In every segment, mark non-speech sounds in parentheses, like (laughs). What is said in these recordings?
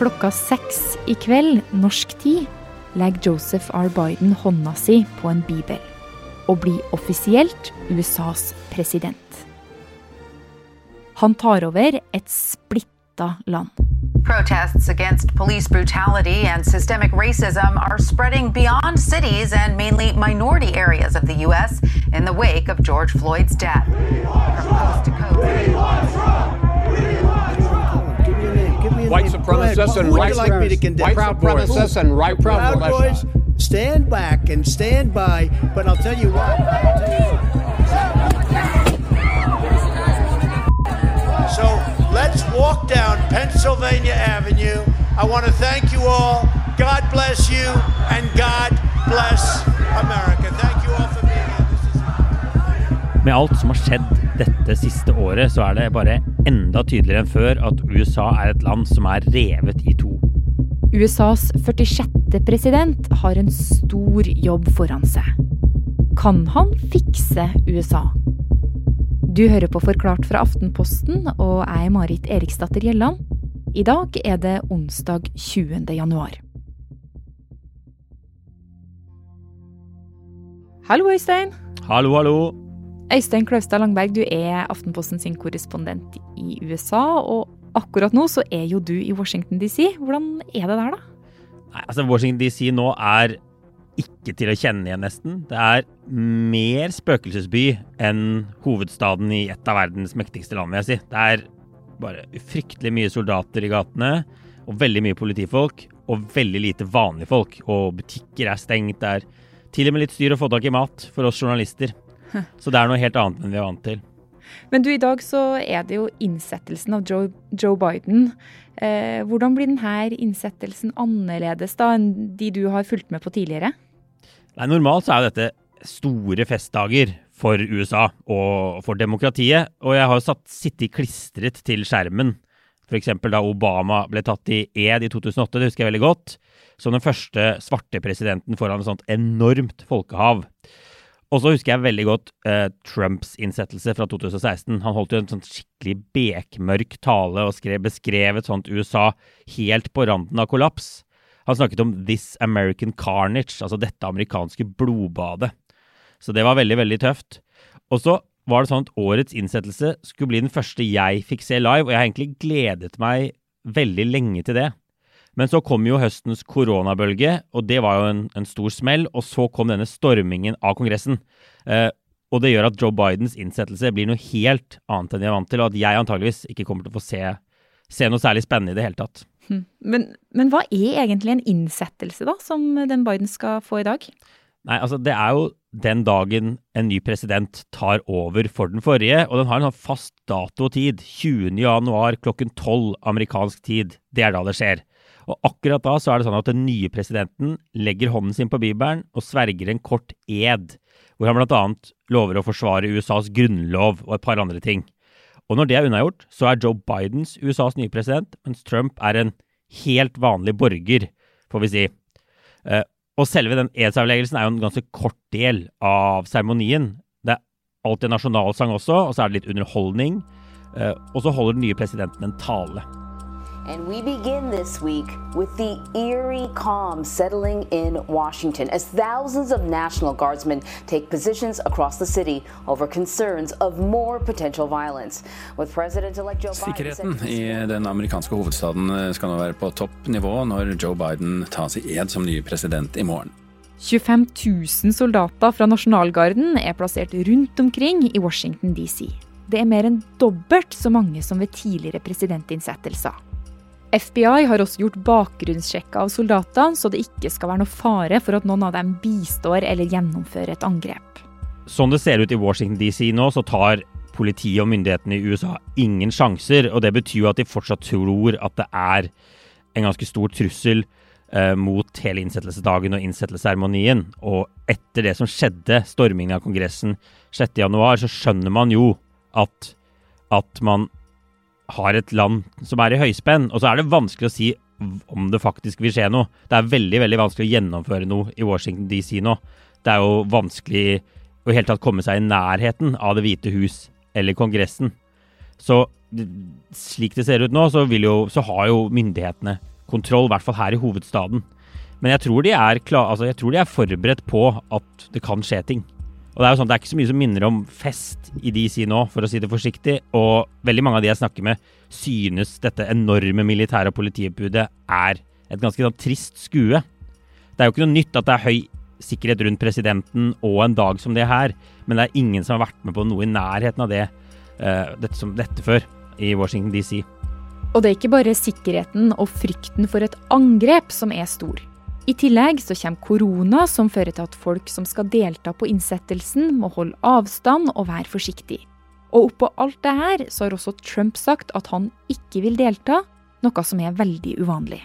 Klokka seks i kveld, norsk tid, legger Joseph R. Biden hånda si på en bibel og blir offisielt USAs president. Han tar over et splitta land. Protests against police brutality and systemic racism are spreading beyond cities and mainly minority areas of the U.S. in the wake of George Floyd's death. From coast to coast. White supremacists and Would right you like me to condemn? white supremacists and right Proud Boys. Boys, stand back and stand by. But I'll tell you what. I'll tell you what. So let's walk down Pennsylvania Avenue. I want to thank you all. God bless you, and God bless America. Thank you all for being here. This is Med alt som har skjedd dette siste året, så er det bare enda tydeligere enn før at USA er et land som er revet i to. USAs 46. president har en stor jobb foran seg. Kan han fikse USA? Du hører på Forklart fra Aftenposten, og jeg er Marit Eriksdatter Gjelland. I dag er det onsdag 20. januar. Hallo, Øystein. Hallo, hallo! Øystein Klaustad Langberg, du er Aftenposten sin korrespondent i USA, og akkurat nå så er jo du i Washington DC. Hvordan er det der, da? Nei, altså Washington DC nå er ikke til å kjenne igjen, nesten. Det er mer spøkelsesby enn hovedstaden i et av verdens mektigste land, vil jeg si. Det er bare fryktelig mye soldater i gatene, og veldig mye politifolk, og veldig lite vanlige folk. Og butikker er stengt. Det er til og med litt styr å få tak i mat for oss journalister. Så det er noe helt annet enn vi er vant til. Men du, i dag så er det jo innsettelsen av Joe, Joe Biden. Eh, hvordan blir denne innsettelsen annerledes da enn de du har fulgt med på tidligere? Nei, Normalt så er jo dette store festdager for USA og for demokratiet. Og jeg har jo satt, sittet klistret til skjermen, f.eks. da Obama ble tatt i ed i 2008, det husker jeg veldig godt, som den første svarte presidenten foran et sånt enormt folkehav. Og så husker jeg veldig godt eh, Trumps innsettelse fra 2016. Han holdt jo en sånn skikkelig bekmørk tale og skrev, beskrev et sånt USA helt på randen av kollaps. Han snakket om 'this American carnage', altså dette amerikanske blodbadet. Så det var veldig, veldig tøft. Og så var det sånn at årets innsettelse skulle bli den første jeg fikk se live, og jeg har egentlig gledet meg veldig lenge til det. Men så kom jo høstens koronabølge, og det var jo en, en stor smell. Og så kom denne stormingen av Kongressen. Eh, og det gjør at Joe Bidens innsettelse blir noe helt annet enn jeg er vant til, og at jeg antageligvis ikke kommer til å få se, se noe særlig spennende i det hele tatt. Hm. Men, men hva er egentlig en innsettelse, da, som den Biden skal få i dag? Nei, altså det er jo den dagen en ny president tar over for den forrige, og den har en sånn fast dato og tid. 20. januar klokken 12 amerikansk tid. Det er da det skjer. Og akkurat da så er det sånn at den nye presidenten legger hånden sin på bibelen og sverger en kort ed, hvor han bl.a. lover å forsvare USAs grunnlov og et par andre ting. Og når det er unnagjort, så er Joe Bidens USAs nye president, mens Trump er en helt vanlig borger, får vi si. Eh, og selve den edsavleggelsen er jo en ganske kort del av seremonien. Det er alltid en nasjonalsang også, og så er det litt underholdning. Eh, og så holder den nye presidenten en tale. And we begin this week with the eerie calm settling in Washington as thousands of National Guardsmen take positions across the city over concerns of more potential violence. With President-elect Joe Sikkerheten i den amerikanske hovedstaden eh, skal nå være på topp nivå når Joe Biden tas i ed som ny president i morgen. 25 000 soldater fra nasjonalgarden er plassert rundt omkring i Washington DC. Det er mer enn dobbelt så mange som ved tidligere presidentinnsettelser. FBI har også gjort bakgrunnssjekker av soldatene, så det ikke skal være noe fare for at noen av dem bistår eller gjennomfører et angrep. Sånn det ser ut i Washington DC nå, så tar politiet og myndighetene i USA ingen sjanser. Og det betyr jo at de fortsatt tror at det er en ganske stor trussel eh, mot hele innsettelsesdagen og innsettelsesseremonien. Og etter det som skjedde, stormingen av Kongressen 6.1, så skjønner man jo at, at man har et land som er i høyspenn. Og så er det vanskelig å si om det faktisk vil skje noe. Det er veldig veldig vanskelig å gjennomføre noe i Washington DC nå. Det er jo vanskelig å helt tatt komme seg i nærheten av Det hvite hus eller Kongressen. Så slik det ser ut nå, så, jo, så har jo myndighetene kontroll, i hvert fall her i hovedstaden. Men jeg tror, klar, altså jeg tror de er forberedt på at det kan skje ting. Og Det er jo sånn, det er ikke så mye som minner om fest i DC nå, for å si det forsiktig. Og veldig mange av de jeg snakker med, synes dette enorme militære og politibudet er et ganske sånn trist skue. Det er jo ikke noe nytt at det er høy sikkerhet rundt presidenten og en dag som det her, men det er ingen som har vært med på noe i nærheten av det, uh, dette, som dette før i Washington DC. Og det er ikke bare sikkerheten og frykten for et angrep som er stor. I tillegg så kommer korona, som fører til at folk som skal delta på innsettelsen, må holde avstand og være forsiktig. Og oppå alt det her så har også Trump sagt at han ikke vil delta, noe som er veldig uvanlig.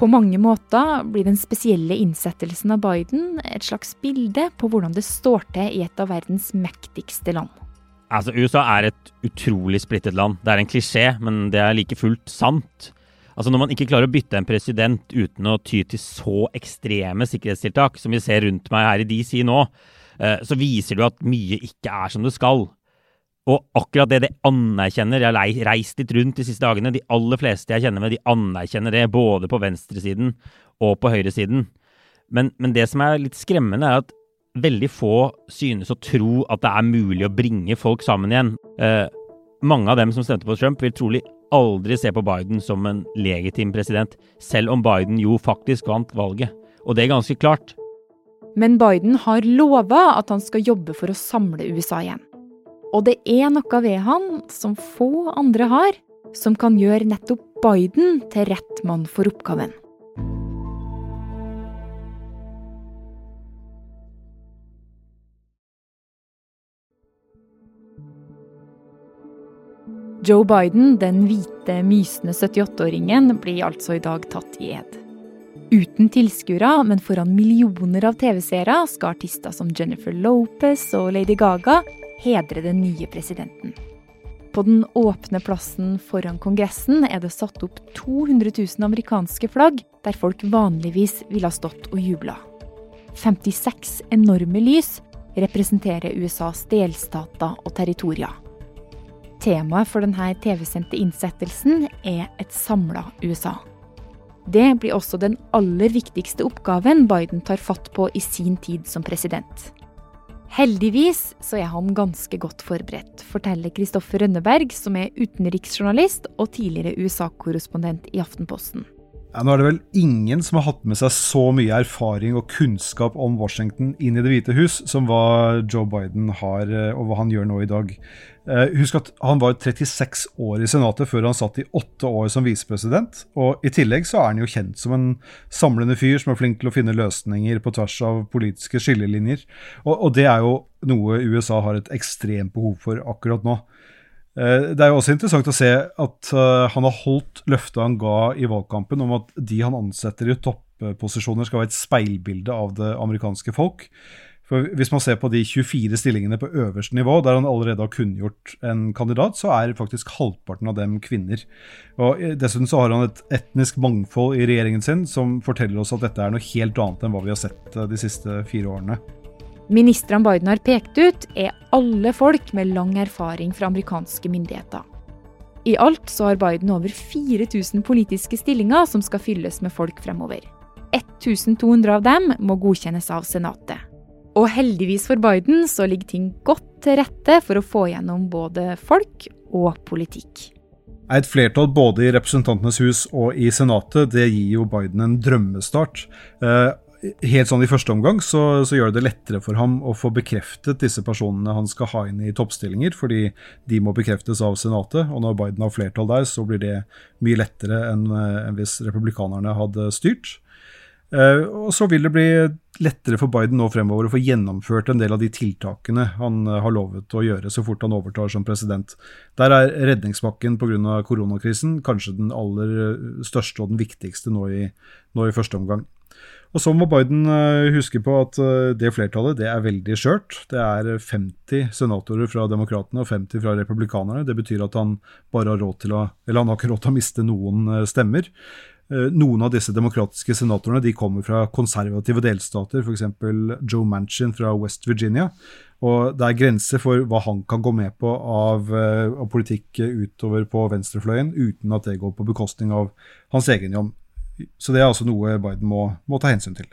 På mange måter blir den spesielle innsettelsen av Biden et slags bilde på hvordan det står til i et av verdens mektigste land. Altså, USA er et utrolig splittet land. Det er en klisjé, men det er like fullt sant. Altså, Når man ikke klarer å bytte en president uten å ty til så ekstreme sikkerhetstiltak som vi ser rundt meg her i DC nå, eh, så viser du at mye ikke er som det skal. Og akkurat det de anerkjenner Jeg har reist litt rundt de siste dagene. De aller fleste jeg kjenner med, de anerkjenner det, både på venstresiden og på høyresiden. Men, men det som er litt skremmende, er at veldig få synes å tro at det er mulig å bringe folk sammen igjen. Eh, mange av dem som stemte på Trump, vil trolig aldri se på Biden som en legitim president, selv om Biden jo faktisk vant valget. Og det er ganske klart. Men Biden har lova at han skal jobbe for å samle USA igjen. Og det er noe ved han som få andre har, som kan gjøre nettopp Biden til rett mann for oppgaven. Joe Biden, den hvite, mysende 78-åringen, blir altså i dag tatt i ed. Uten tilskuere, men foran millioner av TV-seere, skal artister som Jennifer Lopez og Lady Gaga hedre den nye presidenten. På den åpne plassen foran Kongressen er det satt opp 200 000 amerikanske flagg, der folk vanligvis ville ha stått og jubla. 56 enorme lys representerer USAs delstater og territorier. Temaet for denne TV-sendte innsettelsen er et samla USA. Det blir også den aller viktigste oppgaven Biden tar fatt på i sin tid som president. Heldigvis så er han ganske godt forberedt, forteller Kristoffer Rønneberg, som er utenriksjournalist og tidligere USA-korrespondent i Aftenposten. Ja, nå er det vel ingen som har hatt med seg så mye erfaring og kunnskap om Washington inn i Det hvite hus som hva Joe Biden har, eh, og hva han gjør nå i dag. Eh, husk at han var 36 år i Senatet før han satt i åtte år som visepresident. Og i tillegg så er han jo kjent som en samlende fyr som er flink til å finne løsninger på tvers av politiske skillelinjer. Og, og det er jo noe USA har et ekstremt behov for akkurat nå. Eh, det er jo også interessant å se at eh, han har holdt løftet han ga i valgkampen om at de han ansetter i topposisjoner skal være et speilbilde av det amerikanske folk. For Hvis man ser på de 24 stillingene på øverste nivå, der han allerede har kunngjort en kandidat, så er faktisk halvparten av dem kvinner. Og eh, Dessuten så har han et etnisk mangfold i regjeringen sin som forteller oss at dette er noe helt annet enn hva vi har sett de siste fire årene. Ministrene Biden har pekt ut, er alle folk med lang erfaring fra amerikanske myndigheter. I alt så har Biden over 4000 politiske stillinger som skal fylles med folk fremover. 1200 av dem må godkjennes av Senatet. Og heldigvis for Biden så ligger ting godt til rette for å få gjennom både folk og politikk. Et flertall både i Representantenes hus og i Senatet det gir jo Biden en drømmestart. Eh, helt sånn i første omgang så, så, gjør det det lettere for ham å få bekreftet disse personene han skal ha inn i toppstillinger, fordi de må bekreftes av Senatet. Og når Biden har flertall der, så blir det mye lettere enn, eh, enn hvis republikanerne hadde styrt. Uh, og så vil det bli lettere for Biden nå fremover å få gjennomført en del av de tiltakene han uh, har lovet å gjøre så fort han overtar som president. Der er redningspakken pga. koronakrisen kanskje den aller største og den viktigste nå i, nå i første omgang. Og så må Biden eh, huske på at eh, det flertallet det er veldig skjørt. Det er 50 senatorer fra demokratene og 50 fra republikanerne. Det betyr at han bare har råd til å Eller han har ikke råd til å miste noen eh, stemmer. Noen av disse demokratiske senatorene de kommer fra konservative delstater, f.eks. Joe Manchin fra West Virginia. Og det er grenser for hva han kan gå med på av, av politikk utover på venstrefløyen, uten at det går på bekostning av hans egen jobb Så det er altså noe Biden må, må ta hensyn til.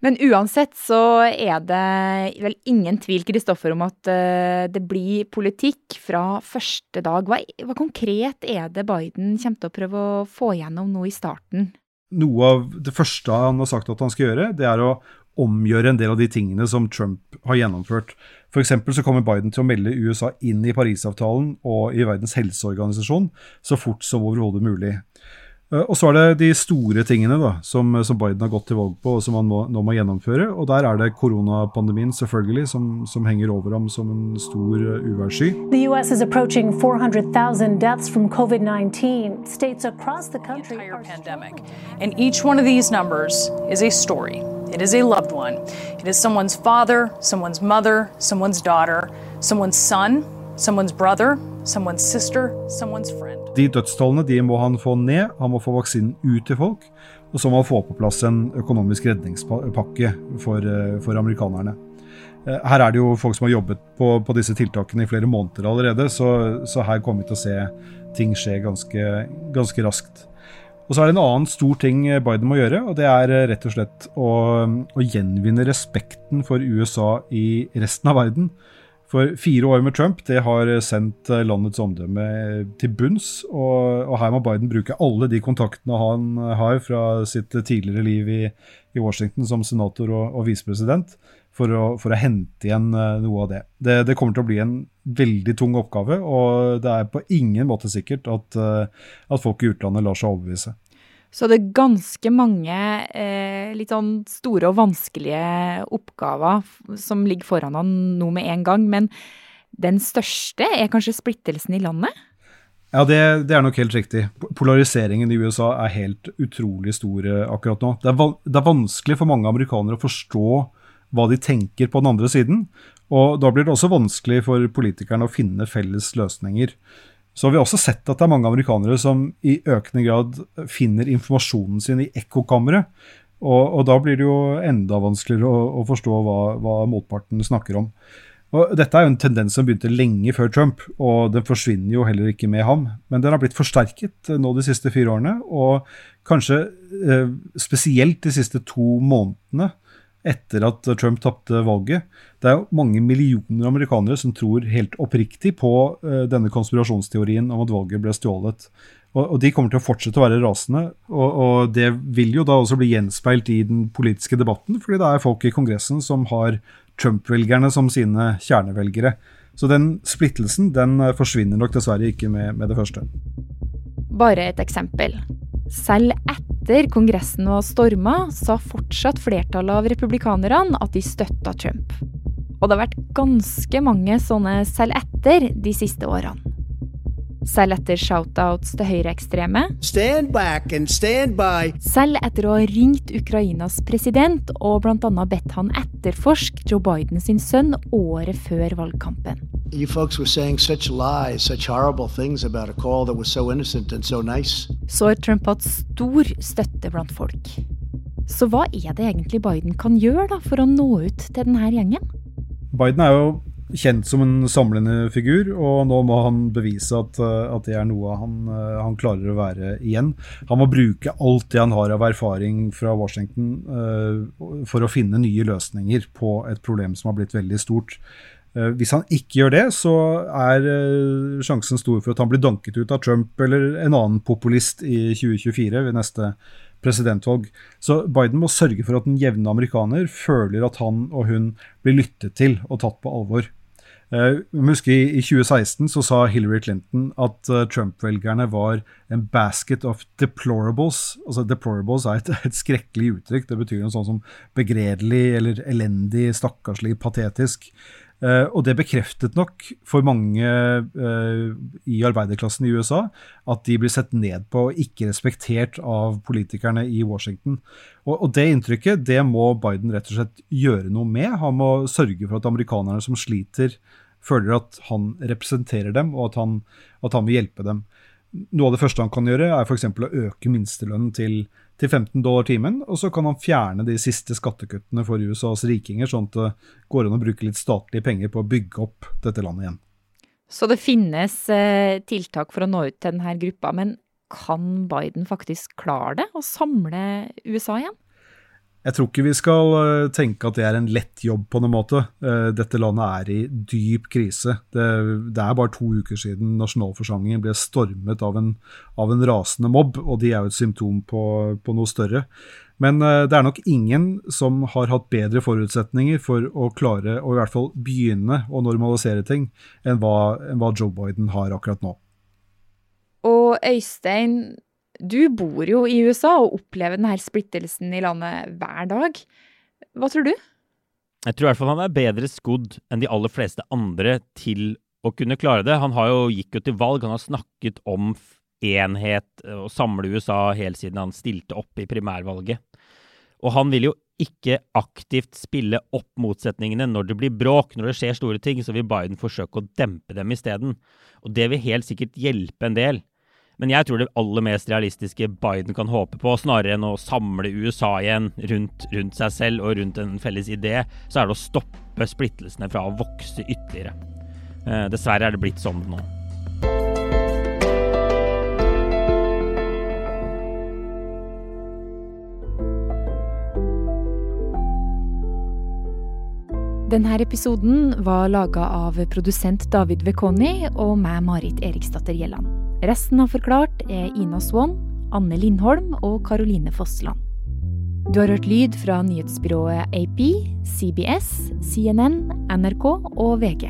Men uansett så er det vel ingen tvil, Kristoffer, om at uh, det blir politikk fra første dag. Hva, hva, konkret er det Biden kommer til å prøve å få gjennom nå i starten? Noe av det første han har sagt at han skal gjøre, det er å omgjøre en del av de tingene som Trump har gjennomført. F.eks. så kommer Biden til å melde USA inn i Parisavtalen og i Verdens helseorganisasjon så fort som overhodet mulig. Eh, og så er det de store tingene da, som, som, Biden har gått til valg på og som han må, nå må gjennomføre. Og der er det koronapandemien selvfølgelig som, som henger over ham som en stor uh, uværssky. The US is approaching 400,000 deaths from COVID-19. States across the country the are pandemic. And each one of these numbers is a story. It is a loved one. It is someone's father, someone's mother, someone's daughter, someone's son, someone's brother, someone's sister, someone's friend. De dødstallene de må han få ned, han må få vaksinen ut til folk. Og så må han få på plass en økonomisk redningspakke for, eh, for amerikanerne. Eh, her er det jo folk som har jobbet på, på disse tiltakene i flere måneder allerede, så, så, her kommer vi til å se ting skje ganske, ganske raskt. Og så er det en annen stor ting Biden må gjøre, og det er eh, rett og slett å, å gjenvinne respekten for USA i resten av verden. For fire år med Trump det har sendt eh, landets omdømme til bunns. Og, og, her må Biden bruke alle de kontaktene han har fra sitt tidligere liv i, i Washington som senator og, og visepresident, for, for, å hente igjen eh, noe av det. det. det. kommer til å bli en veldig tung oppgave, og det er på ingen måte sikkert at, eh, at folk i utlandet lar seg overbevise. Så det er ganske mange eh, litt sånn store og vanskelige oppgaver som ligger foran han nå med en gang. Men den største er kanskje splittelsen i landet? Ja, det, det, er nok helt riktig. Polariseringen i USA er helt utrolig stor eh, akkurat nå. Det er, det er, vanskelig for mange amerikanere å forstå hva de tenker på den andre siden. Og da blir det også vanskelig for politikerne å finne felles løsninger. Så har vi også sett at det er mange amerikanere som i økende grad finner informasjonen sin i ekkokammeret. Og, og, da blir det jo enda vanskeligere å, å forstå hva, hva, motparten snakker om. Og Dette er jo en tendens som begynte lenge før Trump, og den forsvinner jo heller ikke med ham. Men den har blitt forsterket nå de siste fire årene, og kanskje eh, spesielt de siste to månedene etter at Trump tapte valget. Det er jo mange millioner amerikanere som tror helt oppriktig på uh, denne konspirasjonsteorien om at valget ble stjålet. Og, De kommer til å fortsette å være rasende, og, det vil jo da også bli gjenspeilt i den politiske debatten, fordi det er folk i Kongressen som har Trump-velgerne som sine kjernevelgere. Så den splittelsen den eh, forsvinner nok dessverre ikke med, med det første. Bare et eksempel. Selv etter Kongressen var storma, sa fortsatt flertallet av republikanerne at de støtta Trump. Og det har vært ganske mange sånne selv etter de siste årene. Selv etter shoutouts til høyreekstreme. Selv etter å ha ringt Ukrainas president og bl.a. bedt han etterforske Joe Biden sin sønn året før valgkampen. You folks were saying such lies, such horrible things about a call that was so so nice. Så har Trump hatt stor støtte blant folk. Så hva er det egentlig Biden kan gjøre da for å nå ut til denne gjengen? Biden er jo kjent som en samlende figur, og nå må han bevise at, at det er noe han, han, klarer å være igjen. Han må bruke alt det han har av erfaring fra Washington uh, for å finne nye løsninger på et problem som har blitt veldig stort. Uh, hvis han ikke gjør det, så er uh, sjansen stor for at han blir danket ut av Trump eller en annen populist i 2024 ved neste presidentvalg. Så Biden må sørge for at den jevne amerikaner føler at han og hun blir lyttet til og tatt på alvor. Uh, husker I 2016 så sa Hillary Clinton at Trump-velgerne var en basket of deplorables. Altså Deplorables er et, (laughs) et skrekkelig uttrykk. Det betyr noe sånt som begredelig eller elendig, stakkarslig, patetisk. Uh, og det bekreftet nok for mange uh, i arbeiderklassen i USA at de blir sett ned på og ikke respektert av politikerne i Washington. Og, det inntrykket det må Biden rett og slett gjøre noe med. Han må sørge for at amerikanerne som sliter, føler at han representerer dem, og at han, at han vil hjelpe dem. Noe av det første han kan gjøre, er f.eks. å øke minstelønnen til til 15 dollar timen, og så kan han fjerne de siste skattekuttene for USAs rikinger, sånn at det går an å bruke litt statlige penger på å bygge opp dette landet igjen. Så det finnes eh, tiltak for å nå ut til denne gruppa, men kan Biden faktisk klare det? Å samle USA igjen? Jeg tror ikke vi skal eh, tenke at det er en lett jobb på noen måte. Eh, dette landet er i dyp krise. Det, det er bare to uker siden nasjonalforsamlingen ble stormet av en, av en rasende mobb, og de er jo et symptom på, på, noe større. Men eh, det er nok ingen som har hatt bedre forutsetninger for å klare å i hvert fall begynne å normalisere ting, enn hva, enn hva Joe Biden har akkurat nå. Og Øystein, du bor jo i USA og opplever denne splittelsen i landet hver dag. Hva tror du? Jeg tror i hvert fall han er bedre skodd enn de aller fleste andre til å kunne klare det. Han har jo, gikk jo til valg, han har snakket om enhet og samle USA helt siden han stilte opp i primærvalget. Og han vil jo ikke aktivt spille opp motsetningene når det blir bråk, når det skjer store ting, så vil Biden forsøke å dempe dem isteden. Og det vil helt sikkert hjelpe en del. Men jeg tror det aller mest realistiske Biden kan håpe på, snarere enn å samle USA igjen rundt, rundt seg selv og rundt en felles idé, så er det å stoppe splittelsene fra å vokse ytterligere. Eh, dessverre er det blitt sånn nå. Denne episoden var laga av produsent David Vekoni og meg, Marit Eriksdatter Gjelland. Resten av Forklart er Ina Swann, Anne Lindholm og Caroline Fossland. Du har hørt lyd fra nyhetsbyrået AP, CBS, CNN, NRK og VG.